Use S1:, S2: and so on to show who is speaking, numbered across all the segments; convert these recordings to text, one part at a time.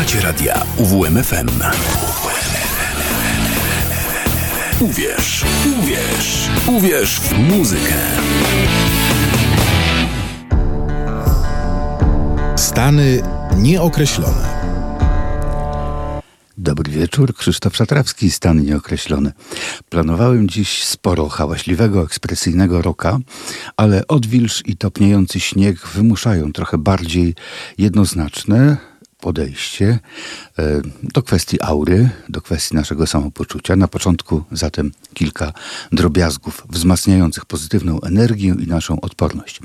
S1: Słuchacie radia UWMFM. Uwierz, uwierz, uwierz w muzykę.
S2: Stany nieokreślone.
S3: Dobry wieczór, Krzysztof Szatrawski, stan nieokreślony. Planowałem dziś sporo hałaśliwego, ekspresyjnego roka, ale odwilż i topniejący śnieg wymuszają trochę bardziej jednoznaczne, podejście e, do kwestii aury, do kwestii naszego samopoczucia. Na początku zatem kilka drobiazgów wzmacniających pozytywną energię i naszą odporność.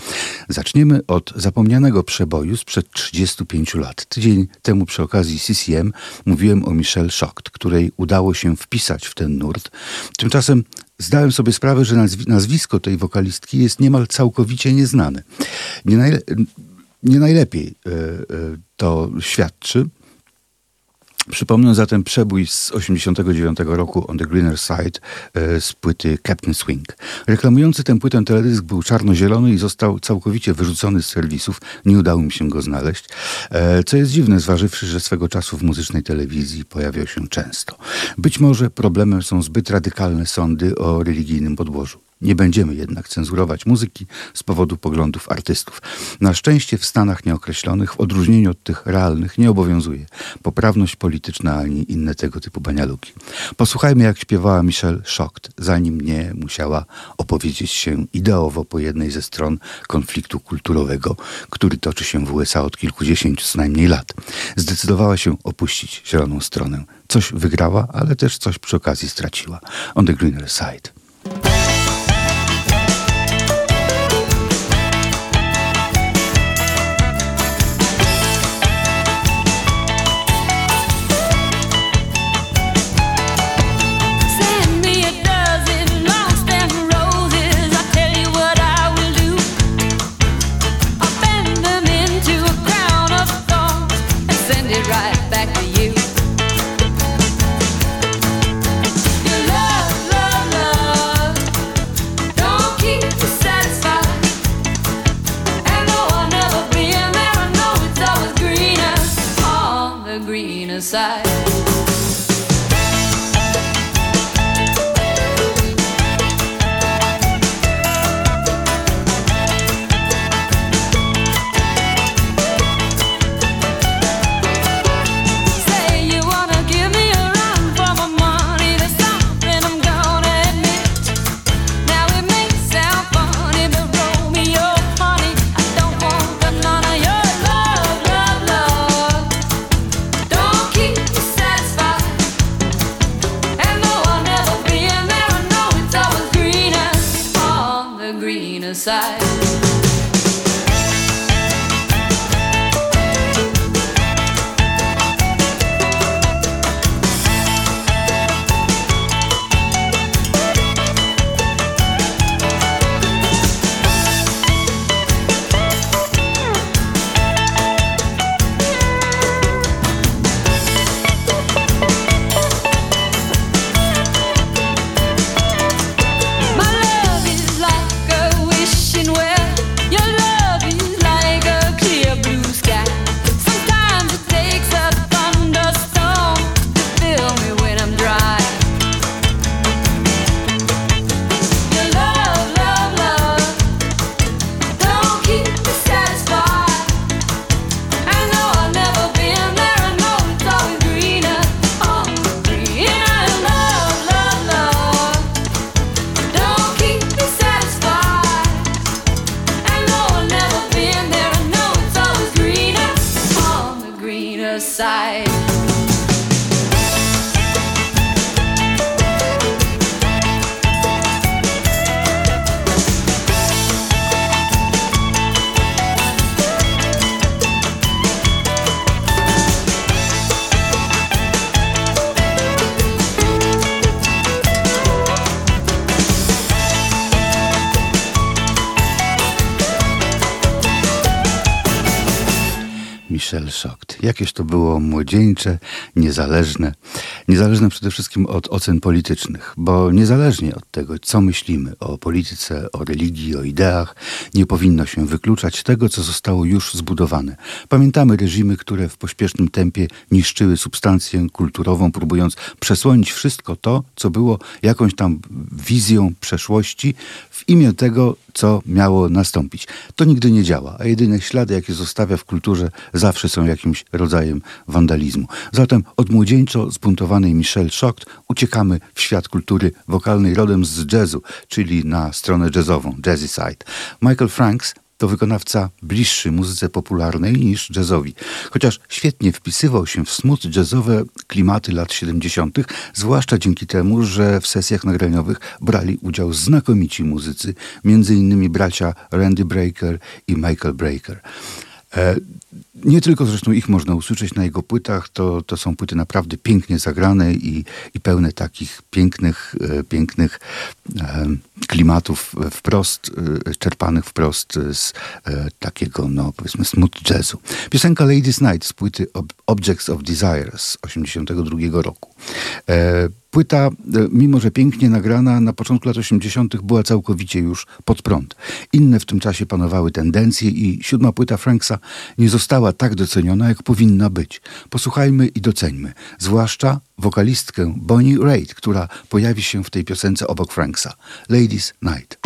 S3: Zaczniemy od zapomnianego przeboju sprzed 35 lat. Tydzień temu przy okazji CCM mówiłem o Michelle Szokt, której udało się wpisać w ten nurt. Tymczasem zdałem sobie sprawę, że nazwisko tej wokalistki jest niemal całkowicie nieznane. Nie najle nie najlepiej e, e, to świadczy. Przypomnę zatem przebój z 89 roku On the Greener Side e, z płyty Captain Swing. Reklamujący tę płytę teledysk był czarno-zielony i został całkowicie wyrzucony z serwisów. Nie udało mi się go znaleźć, co jest dziwne, zważywszy, że swego czasu w muzycznej telewizji pojawiał się często. Być może problemem są zbyt radykalne sądy o religijnym podłożu. Nie będziemy jednak cenzurować muzyki z powodu poglądów artystów. Na szczęście w Stanach nieokreślonych, w odróżnieniu od tych realnych, nie obowiązuje poprawność polityczna ani inne tego typu banialuki. Posłuchajmy, jak śpiewała Michelle Szokt, zanim nie musiała opowiedzieć się ideowo po jednej ze stron konfliktu kulturowego, który toczy się w USA od kilkudziesięciu co najmniej lat. Zdecydowała się opuścić zieloną stronę. Coś wygrała, ale też coś przy okazji straciła. On the greener side. Jakieś to było młodzieńcze, niezależne. Niezależne przede wszystkim od ocen politycznych, bo niezależnie od tego, co myślimy o polityce, o religii, o ideach, nie powinno się wykluczać tego, co zostało już zbudowane. Pamiętamy reżimy, które w pośpiesznym tempie niszczyły substancję kulturową, próbując przesłonić wszystko to, co było jakąś tam wizją przeszłości w imię tego, co miało nastąpić. To nigdy nie działa, a jedyne ślady, jakie zostawia w kulturze, zawsze są jakimś rodzajem wandalizmu. Zatem od młodzieńczo zbuntowanej Michelle Szokt uciekamy w świat kultury wokalnej rodem z jazzu, czyli na stronę jazzową, Jazzy Side. Michael Franks to wykonawca bliższy muzyce popularnej niż jazzowi. Chociaż świetnie wpisywał się w smooth jazzowe klimaty lat 70., zwłaszcza dzięki temu, że w sesjach nagraniowych brali udział znakomici muzycy, innymi bracia Randy Breaker i Michael Breaker. E, nie tylko zresztą ich można usłyszeć na jego płytach, to, to są płyty naprawdę pięknie zagrane i, i pełne takich pięknych, e, pięknych e, klimatów wprost, czerpanych wprost z takiego, no powiedzmy, smooth jazzu. Piosenka Ladies Night z płyty Ob Objects of Desire z 82 roku. Płyta, e, mimo że pięknie nagrana, na początku lat 80. była całkowicie już pod prąd. Inne w tym czasie panowały tendencje i siódma płyta Franksa nie została tak doceniona, jak powinna być. Posłuchajmy i doceńmy, zwłaszcza wokalistkę Bonnie Raitt, która pojawi się w tej piosence obok Franksa. Ladies Night.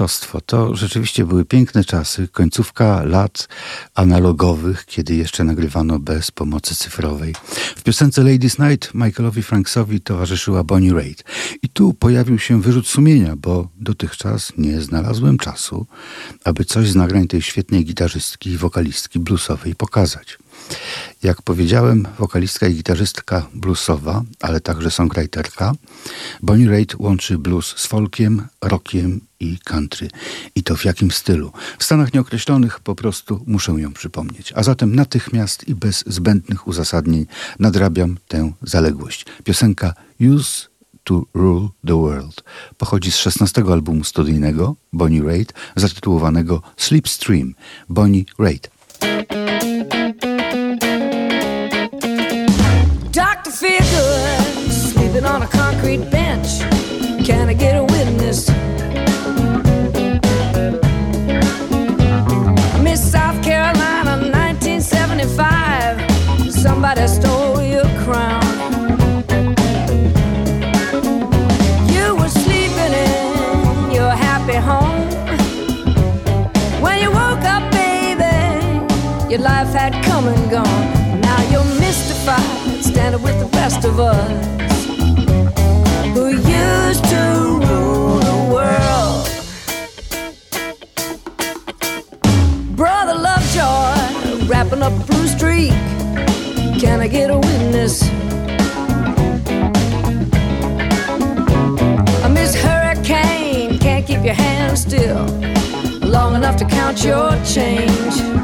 S3: Mistrzostwo. To rzeczywiście były piękne czasy, końcówka lat analogowych, kiedy jeszcze nagrywano bez pomocy cyfrowej. W piosence Ladies Night Michaelowi Franksowi towarzyszyła Bonnie Raitt. I tu pojawił się wyrzut sumienia, bo dotychczas nie znalazłem czasu, aby coś z nagrań tej świetnej gitarzystki i wokalistki bluesowej pokazać. Jak powiedziałem, wokalistka i gitarzystka bluesowa, ale także songwriterka, Bonnie Raitt łączy blues z folkiem, rockiem i country. I to w jakim stylu? W Stanach nieokreślonych po prostu muszę ją przypomnieć. A zatem natychmiast i bez zbędnych uzasadnień nadrabiam tę zaległość. Piosenka Use to Rule the World pochodzi z 16 albumu studyjnego Bonnie Raitt zatytułowanego Sleepstream Bonnie Raitt.
S4: Doctor Feelgood sleeping on a concrete bench. Can I get a witness? Somebody stole your crown. You were sleeping in your happy home. When you woke up, baby, your life had come and gone. Now you're mystified standing with the rest of us who used to rule the world. Brother Lovejoy, wrapping up Blue Streak. Can I get a witness? A Miss Hurricane can't keep your hands still long enough to count your change.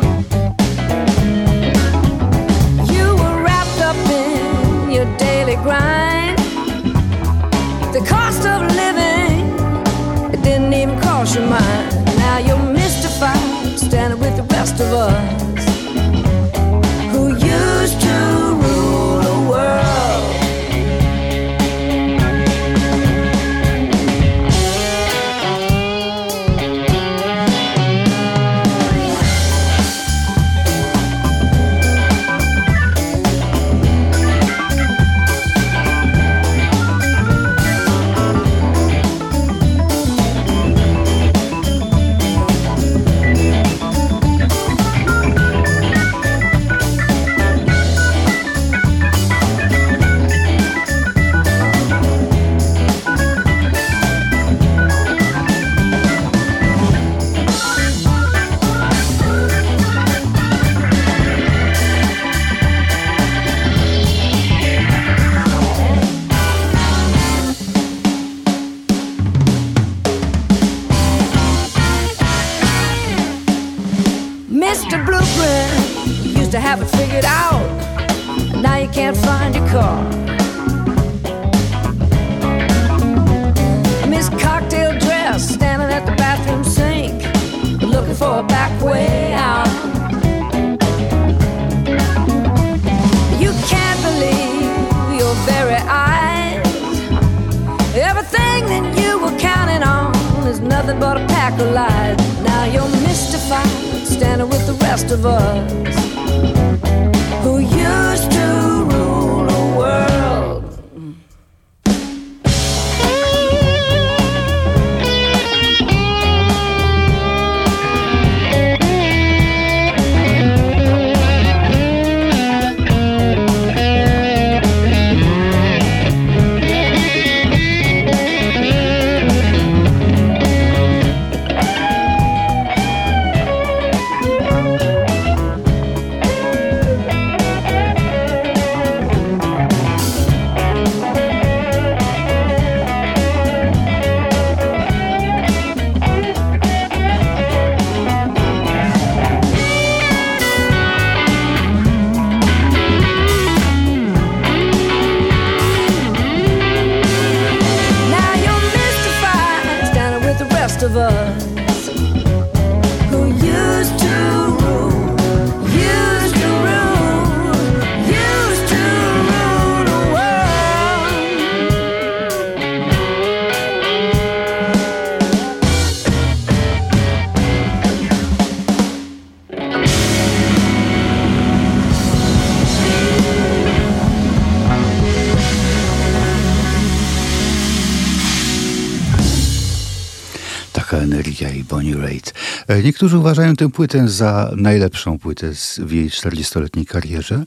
S5: Bonnie Raitt. E, niektórzy uważają tę płytę za najlepszą płytę w jej 40-letniej karierze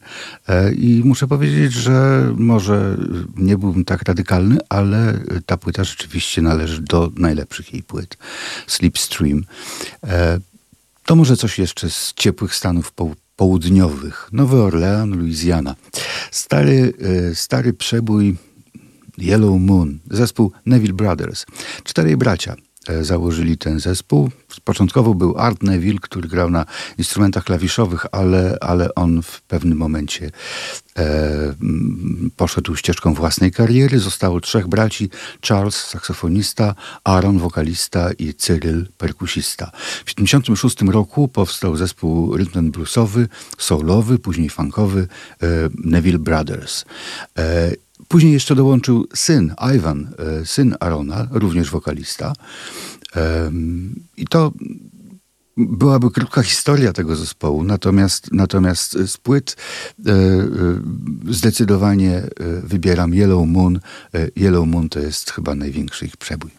S5: e, i muszę powiedzieć, że może nie byłbym tak radykalny, ale ta płyta rzeczywiście należy do najlepszych jej płyt. Slipstream. E, to może coś jeszcze z ciepłych stanów południowych. Nowy Orlean, Louisiana. Stary, stary przebój Yellow Moon, zespół Neville Brothers. Czterej bracia założyli ten zespół. Początkowo był Art Neville, który grał na instrumentach klawiszowych, ale, ale on w pewnym momencie e, poszedł ścieżką własnej kariery. Zostało trzech braci: Charles, saksofonista, Aaron, wokalista i Cyril, perkusista. W 1976 roku powstał zespół rhythm bluesowy, soulowy, później funkowy e, Neville Brothers. E, Później jeszcze dołączył syn, Ivan, e, syn Arona, również wokalista. I to byłaby krótka historia tego zespołu, natomiast, natomiast z płyt e, e, zdecydowanie wybieram Yellow Moon. Yellow Moon to jest chyba największy ich przebój.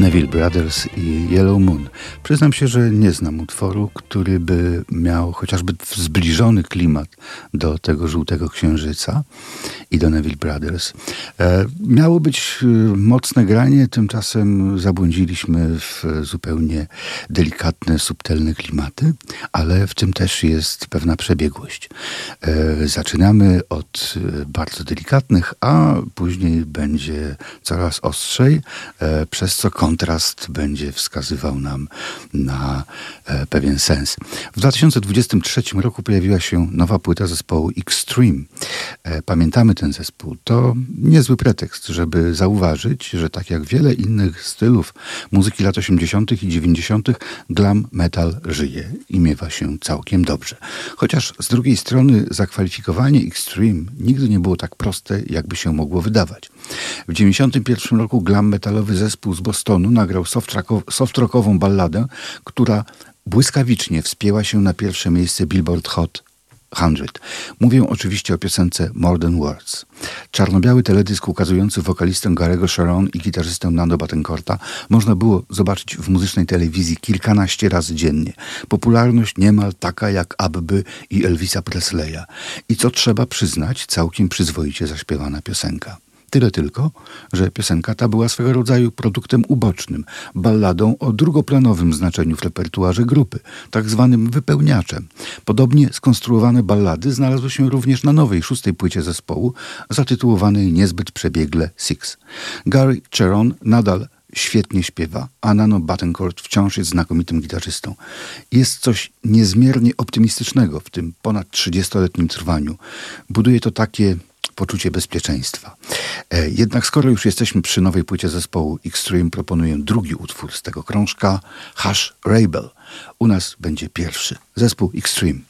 S3: Neville Brothers i Yellow Moon. Przyznam się, że nie znam utworu, który by miał chociażby zbliżony klimat do tego żółtego księżyca i do Neville Brothers. E, miało być e, mocne granie, tymczasem zabłądziliśmy w zupełnie delikatne, subtelne klimaty, ale w tym też jest pewna przebiegłość. E, zaczynamy od e, bardzo delikatnych, a później będzie coraz ostrzej, e, przez co kontrast będzie wskazywał nam na e, pewien sens. W 2023 roku pojawiła się nowa płyta zespołu Extreme. E, pamiętamy ten zespół. To niezły pretekst, żeby zauważyć, że tak jak wiele innych stylów muzyki lat 80. i 90., glam metal żyje i miewa się całkiem dobrze. Chociaż z drugiej strony zakwalifikowanie Extreme nigdy nie było tak proste, jakby się mogło wydawać. W 1991 roku glam metalowy zespół z Bostonu nagrał soft-rockową balladę, która błyskawicznie wspięła się na pierwsze miejsce Billboard Hot 100. Mówię oczywiście o piosence More Than Words. Czarno-biały teledysk ukazujący wokalistę Garego Sharon i gitarzystę Nando Batencorta można było zobaczyć w muzycznej telewizji kilkanaście razy dziennie. Popularność niemal taka jak Abby i Elvisa Presleya. I co trzeba przyznać, całkiem przyzwoicie zaśpiewana piosenka. Tyle tylko, że piosenka ta była swego rodzaju produktem ubocznym, balladą o drugoplanowym znaczeniu w repertuarze grupy, tak zwanym wypełniaczem. Podobnie skonstruowane ballady znalazły się również na nowej, szóstej płycie zespołu, zatytułowanej niezbyt przebiegle Six. Gary Cheron nadal świetnie śpiewa, a Nano Battencourt wciąż jest znakomitym gitarzystą. Jest coś niezmiernie optymistycznego w tym ponad 30-letnim trwaniu. Buduje to takie poczucie bezpieczeństwa. E, jednak skoro już jesteśmy przy nowej płycie zespołu Extreme, proponuję drugi utwór z tego krążka, Hush Rabel. U nas będzie pierwszy. Zespół Extreme.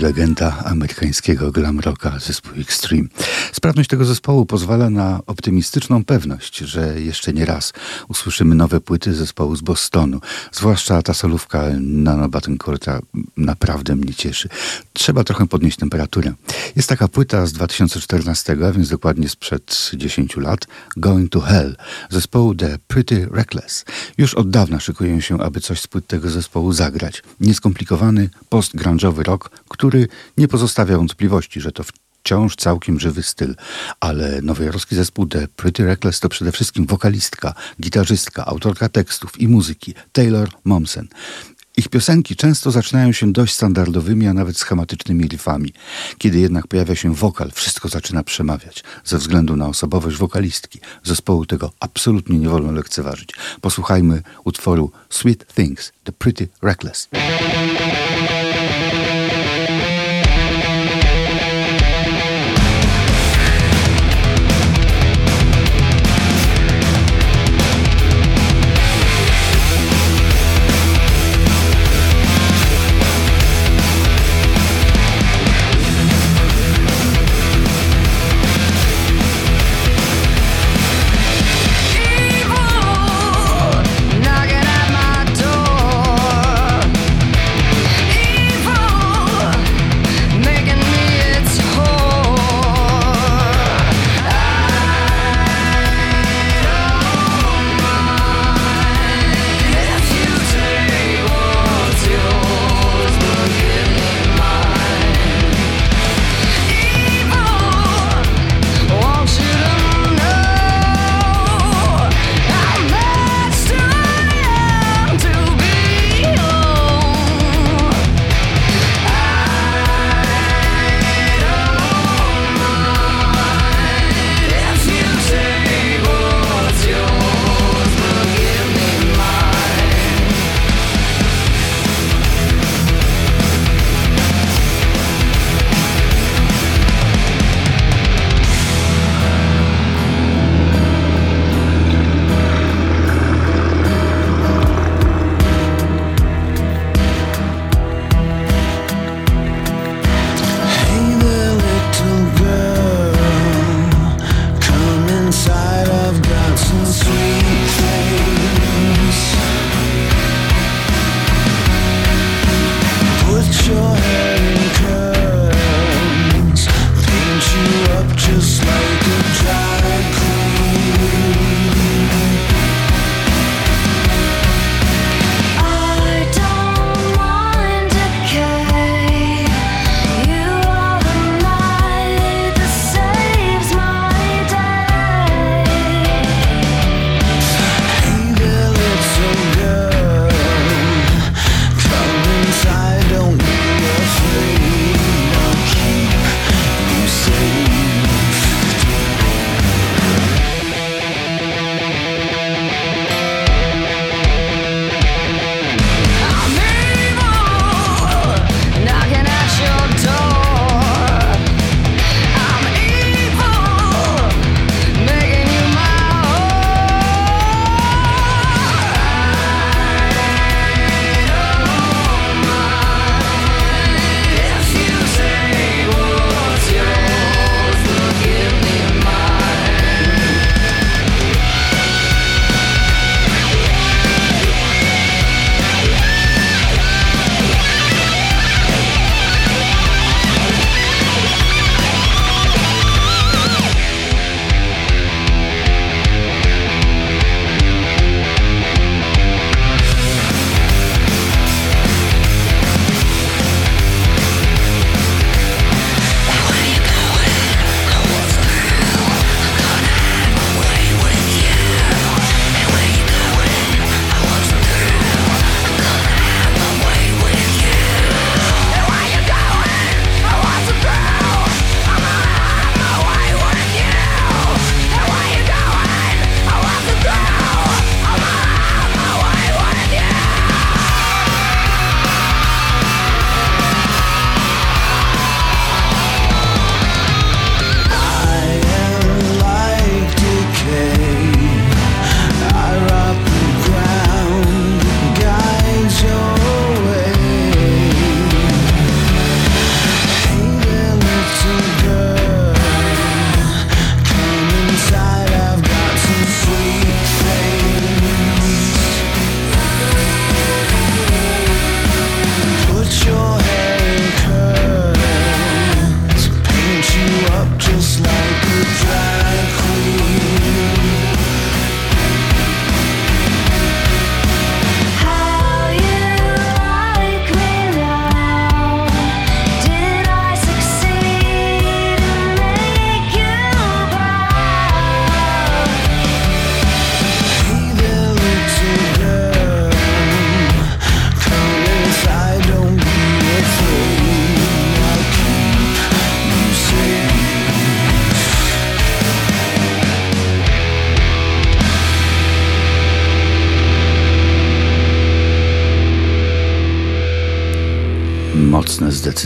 S3: Legenda amerykańskiego glam rocka zespół Extreme. Sprawność tego zespołu pozwala na optymistyczną pewność, że jeszcze nie raz usłyszymy nowe płyty zespołu z Bostonu. Zwłaszcza ta solówka Nano Battencourta naprawdę mnie cieszy. Trzeba trochę podnieść temperaturę. Jest taka płyta z 2014, a więc dokładnie sprzed 10 lat, Going to Hell, zespołu The Pretty Reckless. Już od dawna szykują się, aby coś z płyt tego zespołu zagrać. Nieskomplikowany, post-grunge'owy rock, który nie pozostawia wątpliwości, że to wciąż całkiem żywy styl, ale nowojorski zespół The Pretty Reckless to przede wszystkim wokalistka, gitarzystka, autorka tekstów i muzyki Taylor Momsen. Ich piosenki często zaczynają się dość standardowymi, a nawet schematycznymi riffami. Kiedy jednak pojawia się wokal, wszystko zaczyna przemawiać. Ze względu na osobowość wokalistki, zespołu tego absolutnie nie wolno lekceważyć. Posłuchajmy utworu Sweet Things, The Pretty Reckless.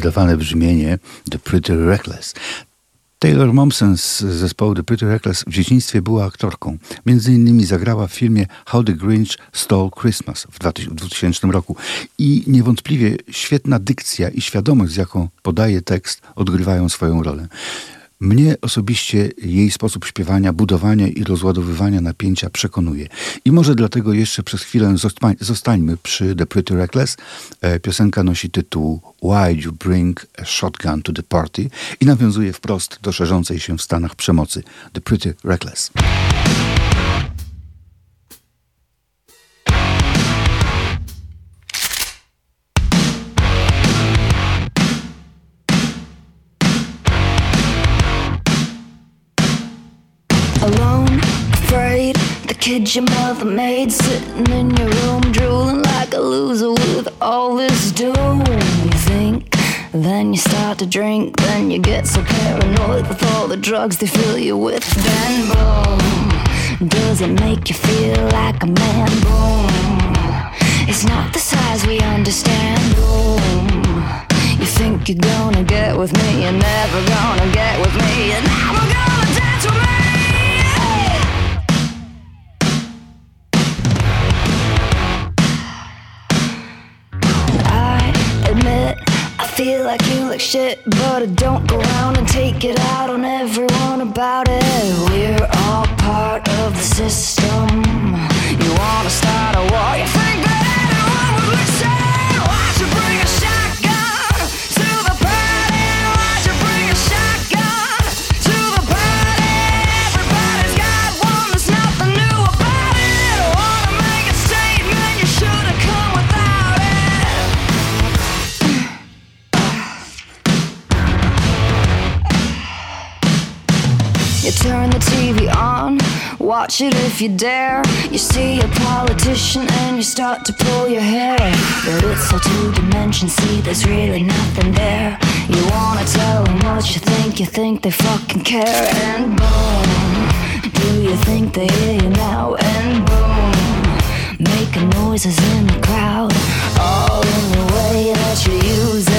S3: Zdecydowane brzmienie The Pretty Reckless. Taylor Momsen z zespołu The Pretty Reckless w dzieciństwie była aktorką. Między innymi zagrała w filmie How the Grinch Stole Christmas w 2000 roku. I niewątpliwie świetna dykcja i świadomość, z jaką podaje tekst, odgrywają swoją rolę. Mnie osobiście jej sposób śpiewania, budowania i rozładowywania napięcia przekonuje. I może dlatego jeszcze przez chwilę zostańmy przy The Pretty Reckless. E, piosenka nosi tytuł Why You Bring a Shotgun to the Party i nawiązuje wprost do szerzącej się w Stanach przemocy. The Pretty Reckless.
S6: Kid your mother made sitting in your room drooling like a loser with all this doom. You think then you start to drink then you get so paranoid with all the drugs they fill you with. Then boom does it make you feel like a man? Boom it's not the size we understand. Boom you think you're gonna get with me you're never gonna get with me you're never gonna feel like you look shit, but I don't go around and take it out on everyone about it. We're all part of the system. You wanna start a war? You think that anyone would listen? Why should bring a shotgun turn the TV on, watch it if you dare. You see a politician and you start to pull your hair. But it's all two dimensions, see, there's really nothing there. You wanna tell them what you think, you think they fucking care. And boom, do you think they hear you now? And boom, making noises in the crowd. All in the way that you use it.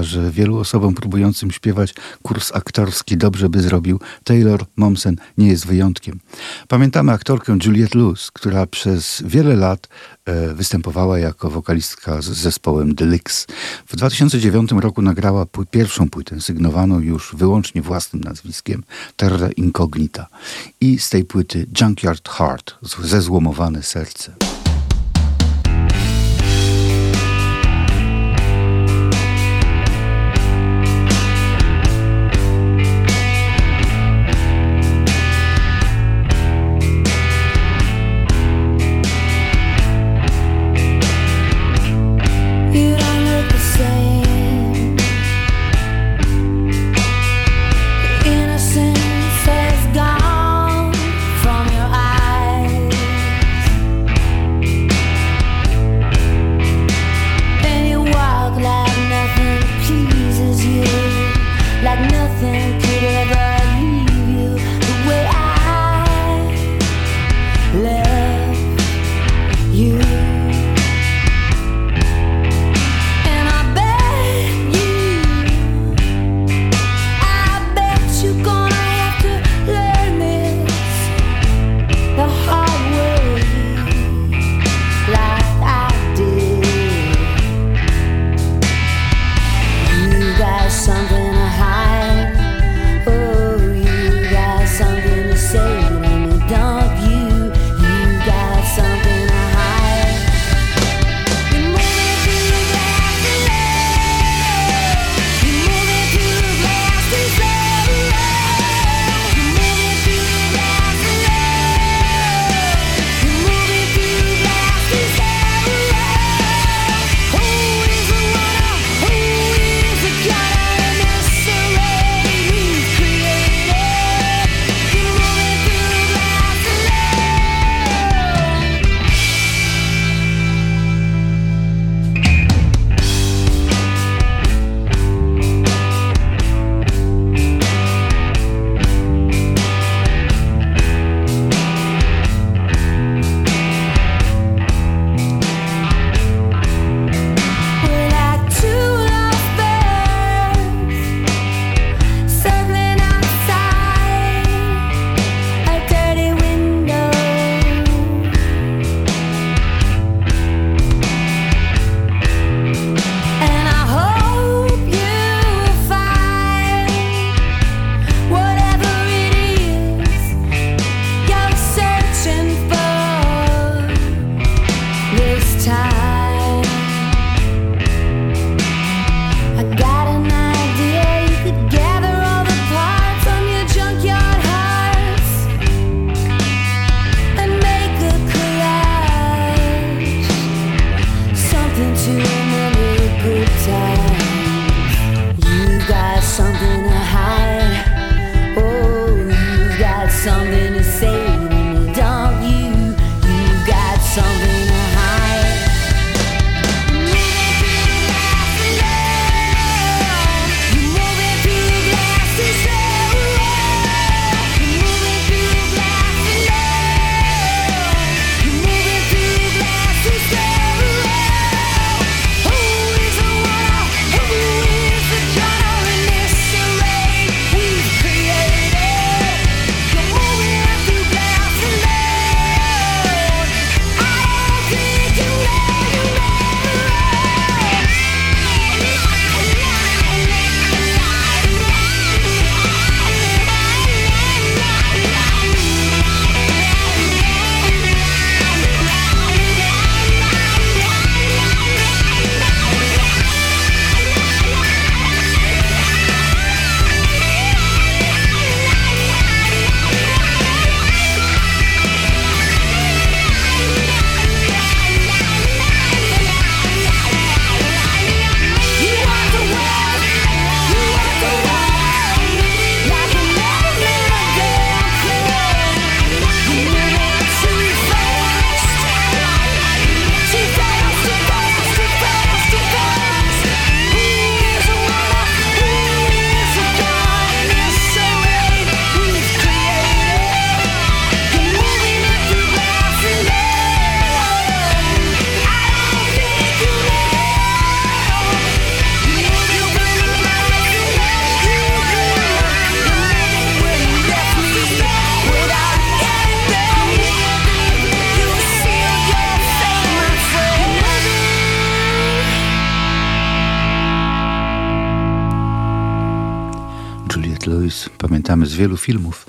S3: Że wielu osobom próbującym śpiewać kurs aktorski dobrze by zrobił, Taylor Momsen nie jest wyjątkiem. Pamiętamy aktorkę Juliette Lewis, która przez wiele lat e, występowała jako wokalistka z zespołem The. W 2009 roku nagrała pierwszą płytę, sygnowaną już wyłącznie własnym nazwiskiem, Terra Incognita. I z tej płyty Junkyard Heart, zezłomowane serce. Wielu filmów,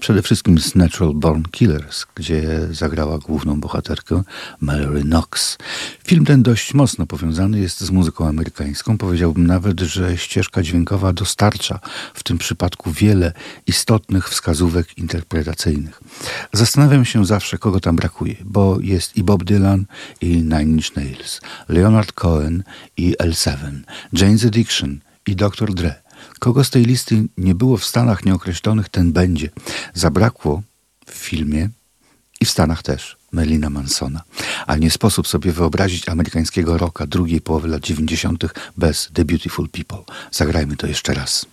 S3: Przede wszystkim z Natural Born Killers, gdzie zagrała główną bohaterkę Mallory Knox. Film ten dość mocno powiązany jest z muzyką amerykańską. Powiedziałbym nawet, że ścieżka dźwiękowa dostarcza w tym przypadku wiele istotnych wskazówek interpretacyjnych. Zastanawiam się zawsze, kogo tam brakuje, bo jest i Bob Dylan, i Nine Inch Nails, Leonard Cohen i L7, Jane's Addiction i Dr. Dre. Kogo z tej listy nie było w Stanach nieokreślonych, ten będzie. Zabrakło w filmie i w Stanach też Melina Mansona. A nie sposób sobie wyobrazić amerykańskiego rocka drugiej połowy lat 90. bez The Beautiful People. Zagrajmy to jeszcze raz.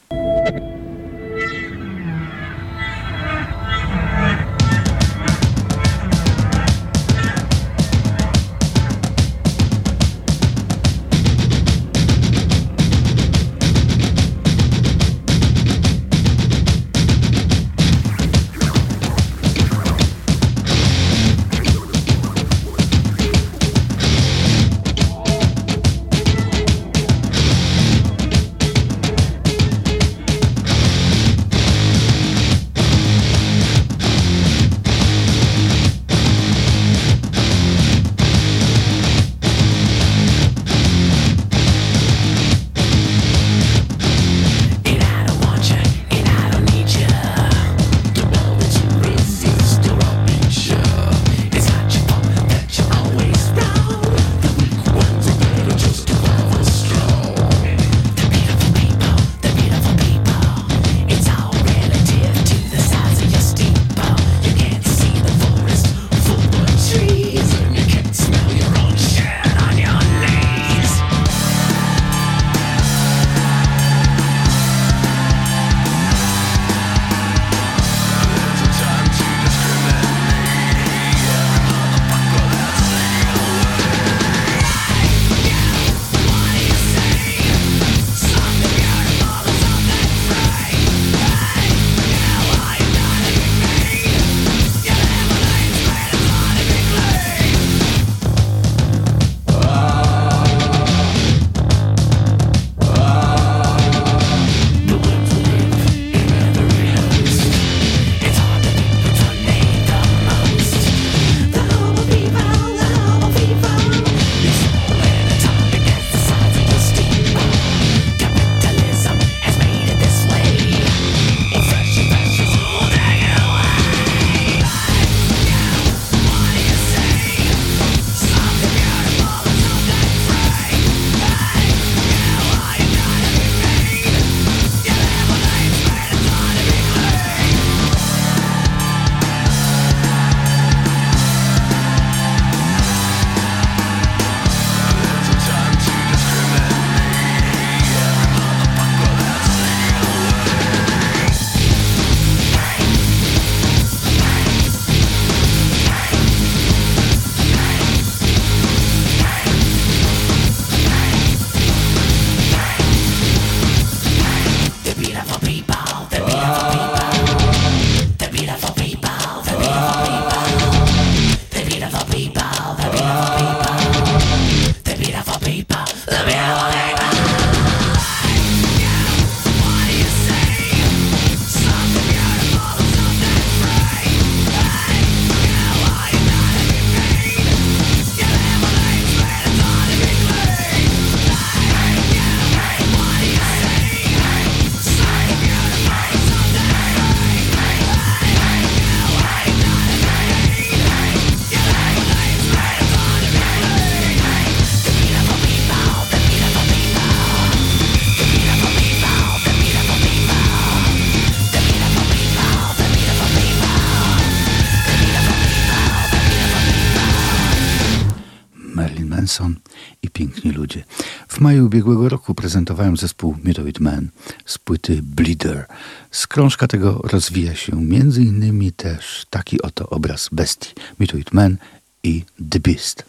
S3: Maju ubiegłego roku prezentowałem zespół Meteorite Man z płyty Bleeder. Z krążka tego rozwija się między innymi też taki oto obraz bestii Meteorite Man i The Beast.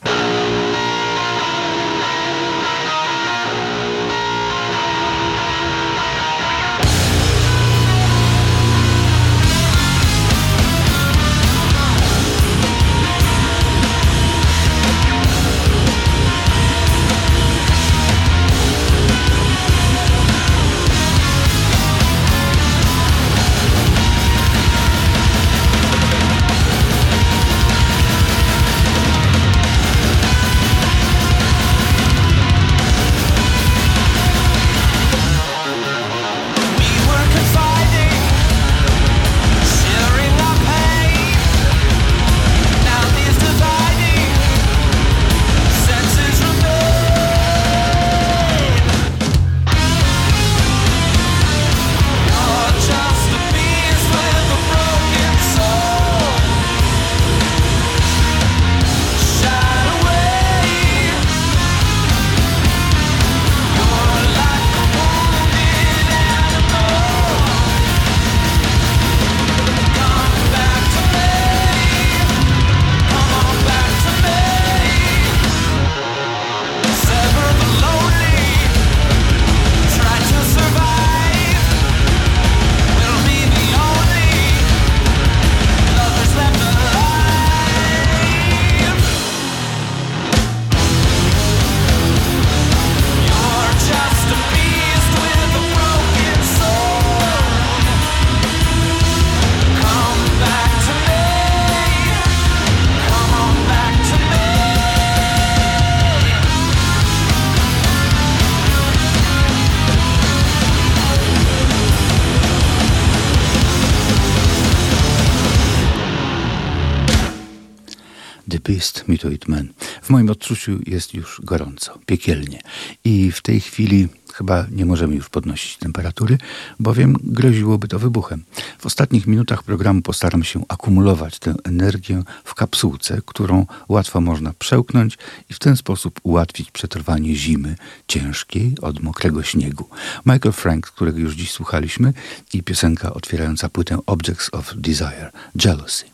S3: Beast, Me to Man. W moim odczuciu jest już gorąco, piekielnie. I w tej chwili chyba nie możemy już podnosić temperatury, bowiem groziłoby to wybuchem. W ostatnich minutach programu postaram się akumulować tę energię w kapsułce, którą łatwo można przełknąć i w ten sposób ułatwić przetrwanie zimy ciężkiej od mokrego śniegu. Michael Frank, którego już dziś słuchaliśmy i piosenka otwierająca płytę Objects of Desire, Jealousy.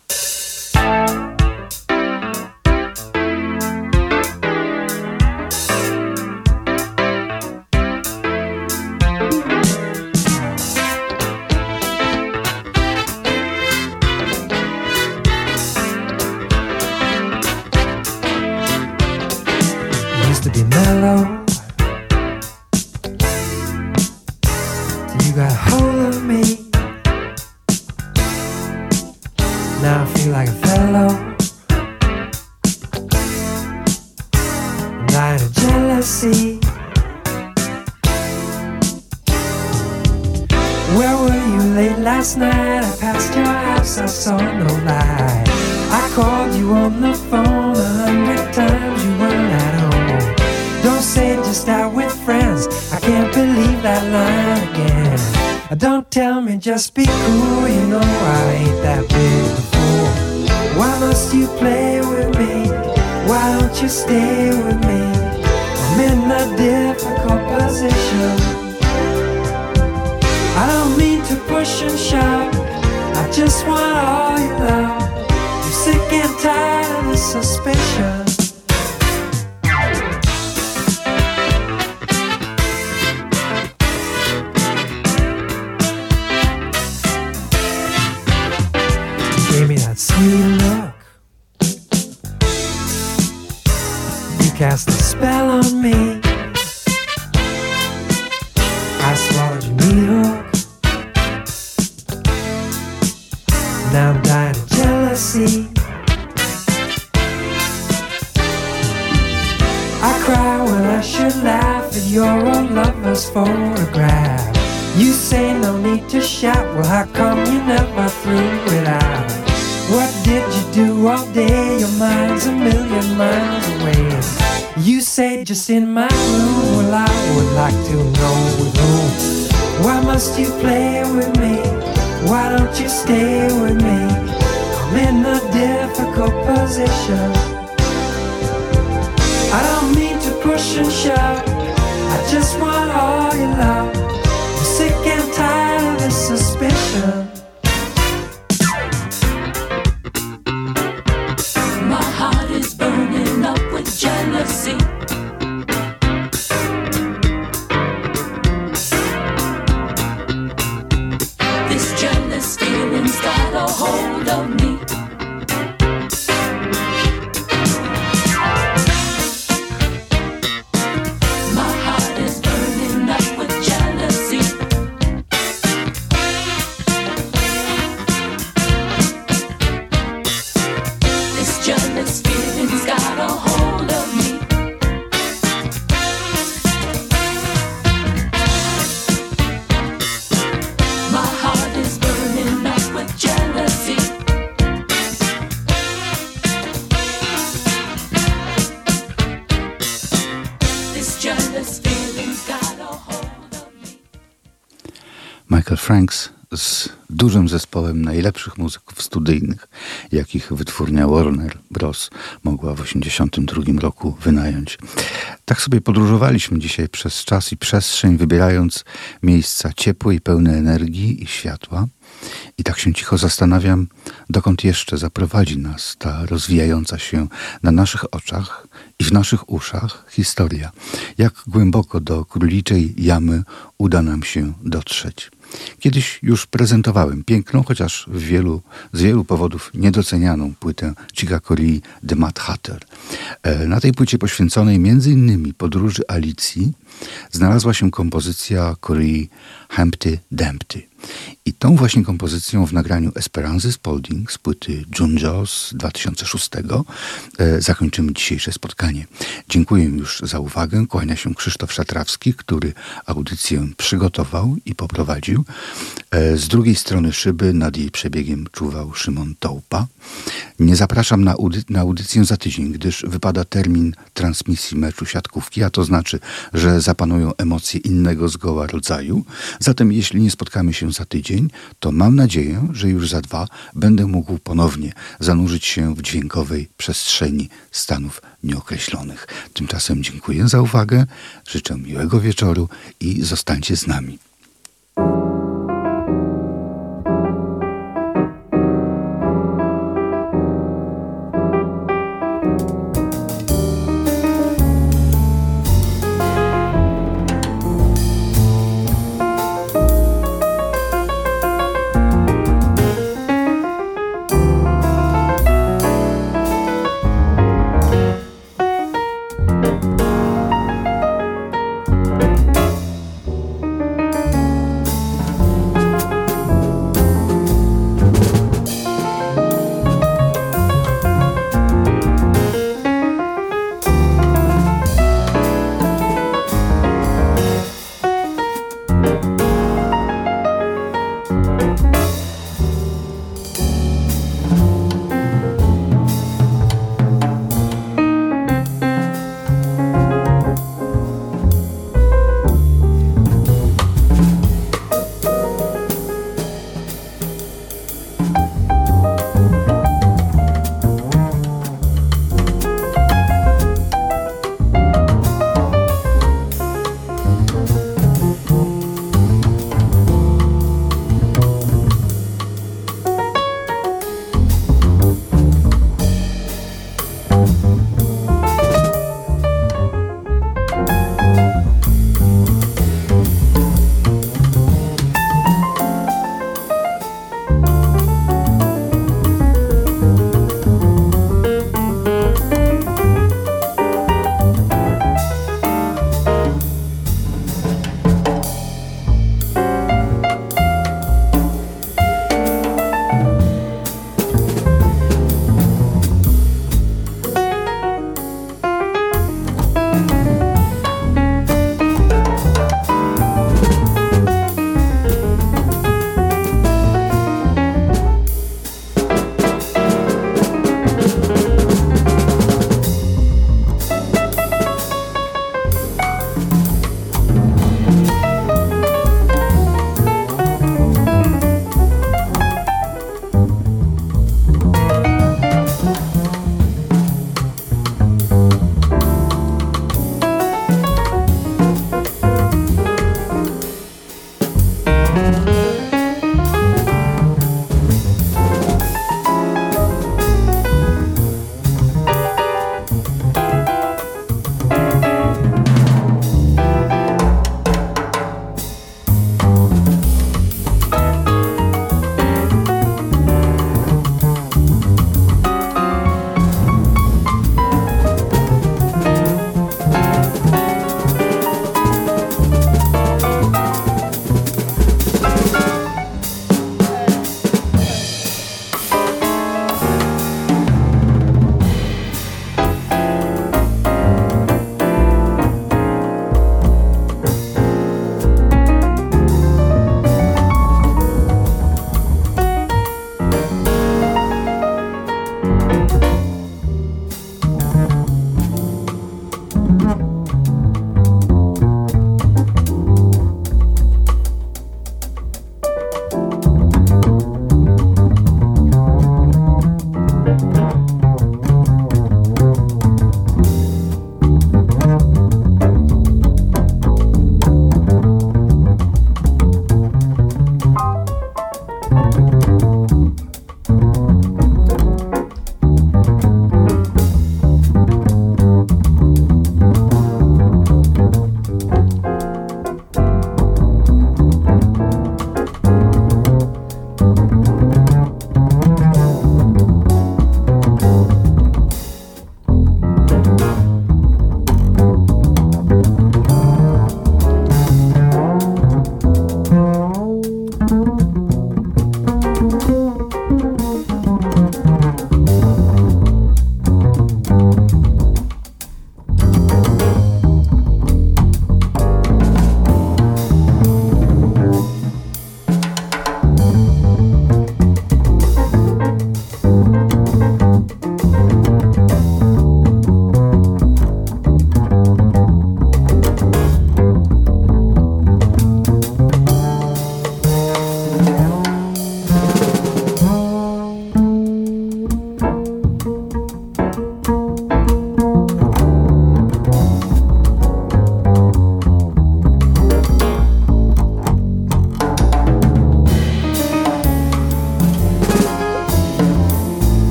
S7: Just in my room. Well, I would like to know. Why must you play with me? Why don't you stay
S3: Franks z dużym zespołem najlepszych muzyków studyjnych, jakich wytwórnia Warner Bros. mogła w 1982 roku wynająć. Tak sobie podróżowaliśmy dzisiaj przez czas i przestrzeń, wybierając miejsca ciepłe i pełne energii i światła. I tak się cicho zastanawiam, dokąd jeszcze zaprowadzi nas ta rozwijająca się na naszych oczach i w naszych uszach historia. Jak głęboko do króliczej jamy uda nam się dotrzeć. Kiedyś już prezentowałem piękną, chociaż wielu, z wielu powodów niedocenianą płytę Corea The Mad Hatter. Na tej płycie poświęconej m.in. podróży Alicji znalazła się kompozycja Corea Humpty Dumpty. I tą właśnie kompozycją w nagraniu Esperanzy Spalding z płyty Junjo z 2006 e, zakończymy dzisiejsze spotkanie. Dziękuję już za uwagę. Kłania się Krzysztof Szatrawski, który audycję przygotował i poprowadził. E, z drugiej strony szyby nad jej przebiegiem czuwał Szymon Tołpa. Nie zapraszam na, audy na audycję za tydzień, gdyż wypada termin transmisji meczu siatkówki, a to znaczy, że zapanują emocje innego zgoła rodzaju. Zatem jeśli nie spotkamy się za tydzień, to mam nadzieję, że już za dwa będę mógł ponownie zanurzyć się w dźwiękowej przestrzeni Stanów Nieokreślonych. Tymczasem dziękuję za uwagę, życzę miłego wieczoru i zostańcie z nami.